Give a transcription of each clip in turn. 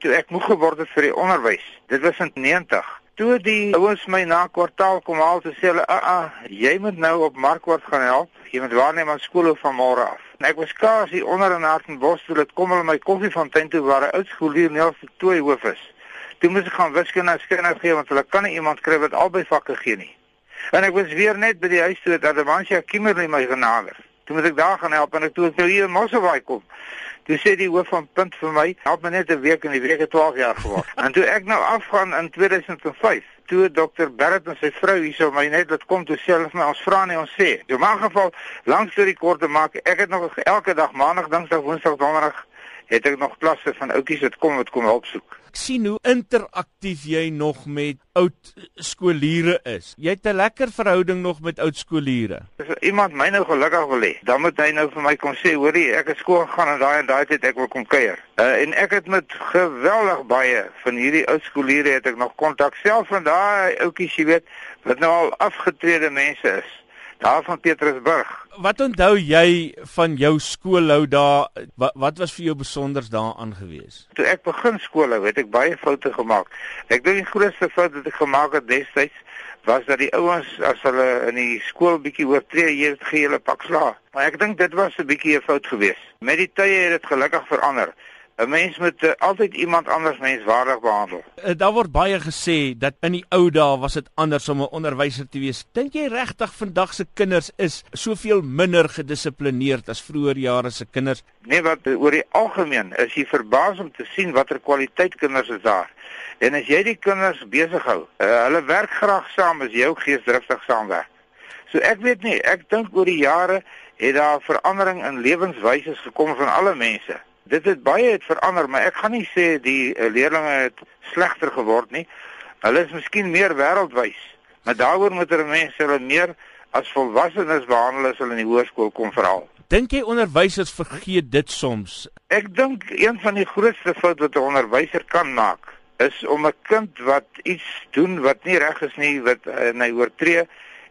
toe ek moeg geword het vir die onderwys. Dit was in 90. Toe die ouens my na kwartaal kom haal te sê hulle, "Ag, ah, jy moet nou op Markwart gaan help. Jy moet waarneem aan skool van môre af." En ek was kaas hier onder in Hartenbos toe dit kom hulle my koffiefontein toe waar 'n oud skoolier Nels Tooi hoof is. Toe moes ek gaan wiskunde skinne gee want hulle kan nie iemand kry wat albei vakke gee nie. En ek was weer net by die huis toe dat Adamancia Kimberley my genader. Toe moet ek daar gaan help en ek toe ek nou hier in Mosselbaai kom. Toe sê die hoof van punt vir my, help my net 'n week en die week het 12 jaar geword. en toe ek nou afgaan in 2005, toe dokter Barrett en sy vrou hierso my net dit kom toe self my ons vra nie ons sê. In 'n geval langs deur die kort te maak, ek het nog elke dag maandag, dinsdag, woensdag, donderdag het ek nog klasse van oudjies wat kom wat kom help soek. Ek sien hoe interaktief jy nog met oud skooliere is. Jy het 'n lekker verhouding nog met oud skooliere. As iemand my nou gelukkig wil hê, dan moet hy nou vir my kom sê, hoorie, ek het skool gegaan en daai en daai tyd ek wil kom kuier. Uh, en ek het met geweldig baie van hierdie oud skooliere het ek nog kontak self van daai oudjies, jy weet, wat nou al afgetrede mense is daar van Petrusburg. Wat onthou jy van jou skoolhou daar? Wat, wat was vir jou besonders daaraan gewees? Toe ek begin skoolhou, het ek baie foute gemaak. Ek dink die grootste fout wat ek gemaak het destyds was dat die ouens as hulle in die skool bietjie oortree, jy het gehele pak sla. Maar ek dink dit was 'n bietjie 'n fout geweest. Met die tye het dit gelukkig verander. 'n Mens moet uh, altyd iemand anders menswaardig behandel. Uh, daar word baie gesê dat in die ou dae was dit anders om 'n onderwyser te wees. Dink jy regtig vandag se kinders is soveel minder gedissiplineerd as vroeër jare se kinders? Nee, wat oor die algemeen is jy verbaas om te sien watter kwaliteit kinders is daar. En as jy die kinders besig hou, uh, hulle werk graag saam as jy ook geesdriftig saamwerk. So ek weet nie, ek dink oor die jare het daar verandering in lewenswyse gekom van alle mense dit het baie het verander, maar ek gaan nie sê die uh, leerders het slegter geword nie. Hulle is miskien meer wêreldwys, maar daaroor moet hulle mense hulle meer as volwassenes behandel as hulle in die hoërskool kom veral. Dink jy onderwysers vergeet dit soms? Ek dink een van die grootste foute wat 'n onderwyser kan maak, is om 'n kind wat iets doen wat nie reg is nie, wat uh, hy oortree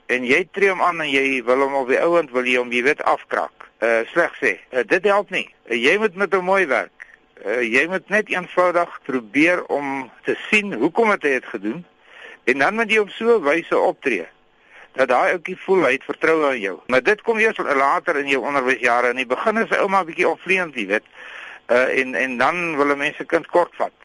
en jy tree hom aan en jy wil hom op die ouend wil jy hom jy weet afkrak uh, sleg sê. Uh, dit help nie. Uh, jy moet met hom mooi werk. Uh, jy moet net eenvoudig probeer om te sien hoekom het hy dit gedoen en dan moet jy op so 'n wyse optree dat daai ouetjie voel hy het vertroue in jou. Maar dit kom eers later in jou onderwysjare. In die begin is ouma bietjie opvleend, jy weet. Uh en en dan wil mense kind kort vat.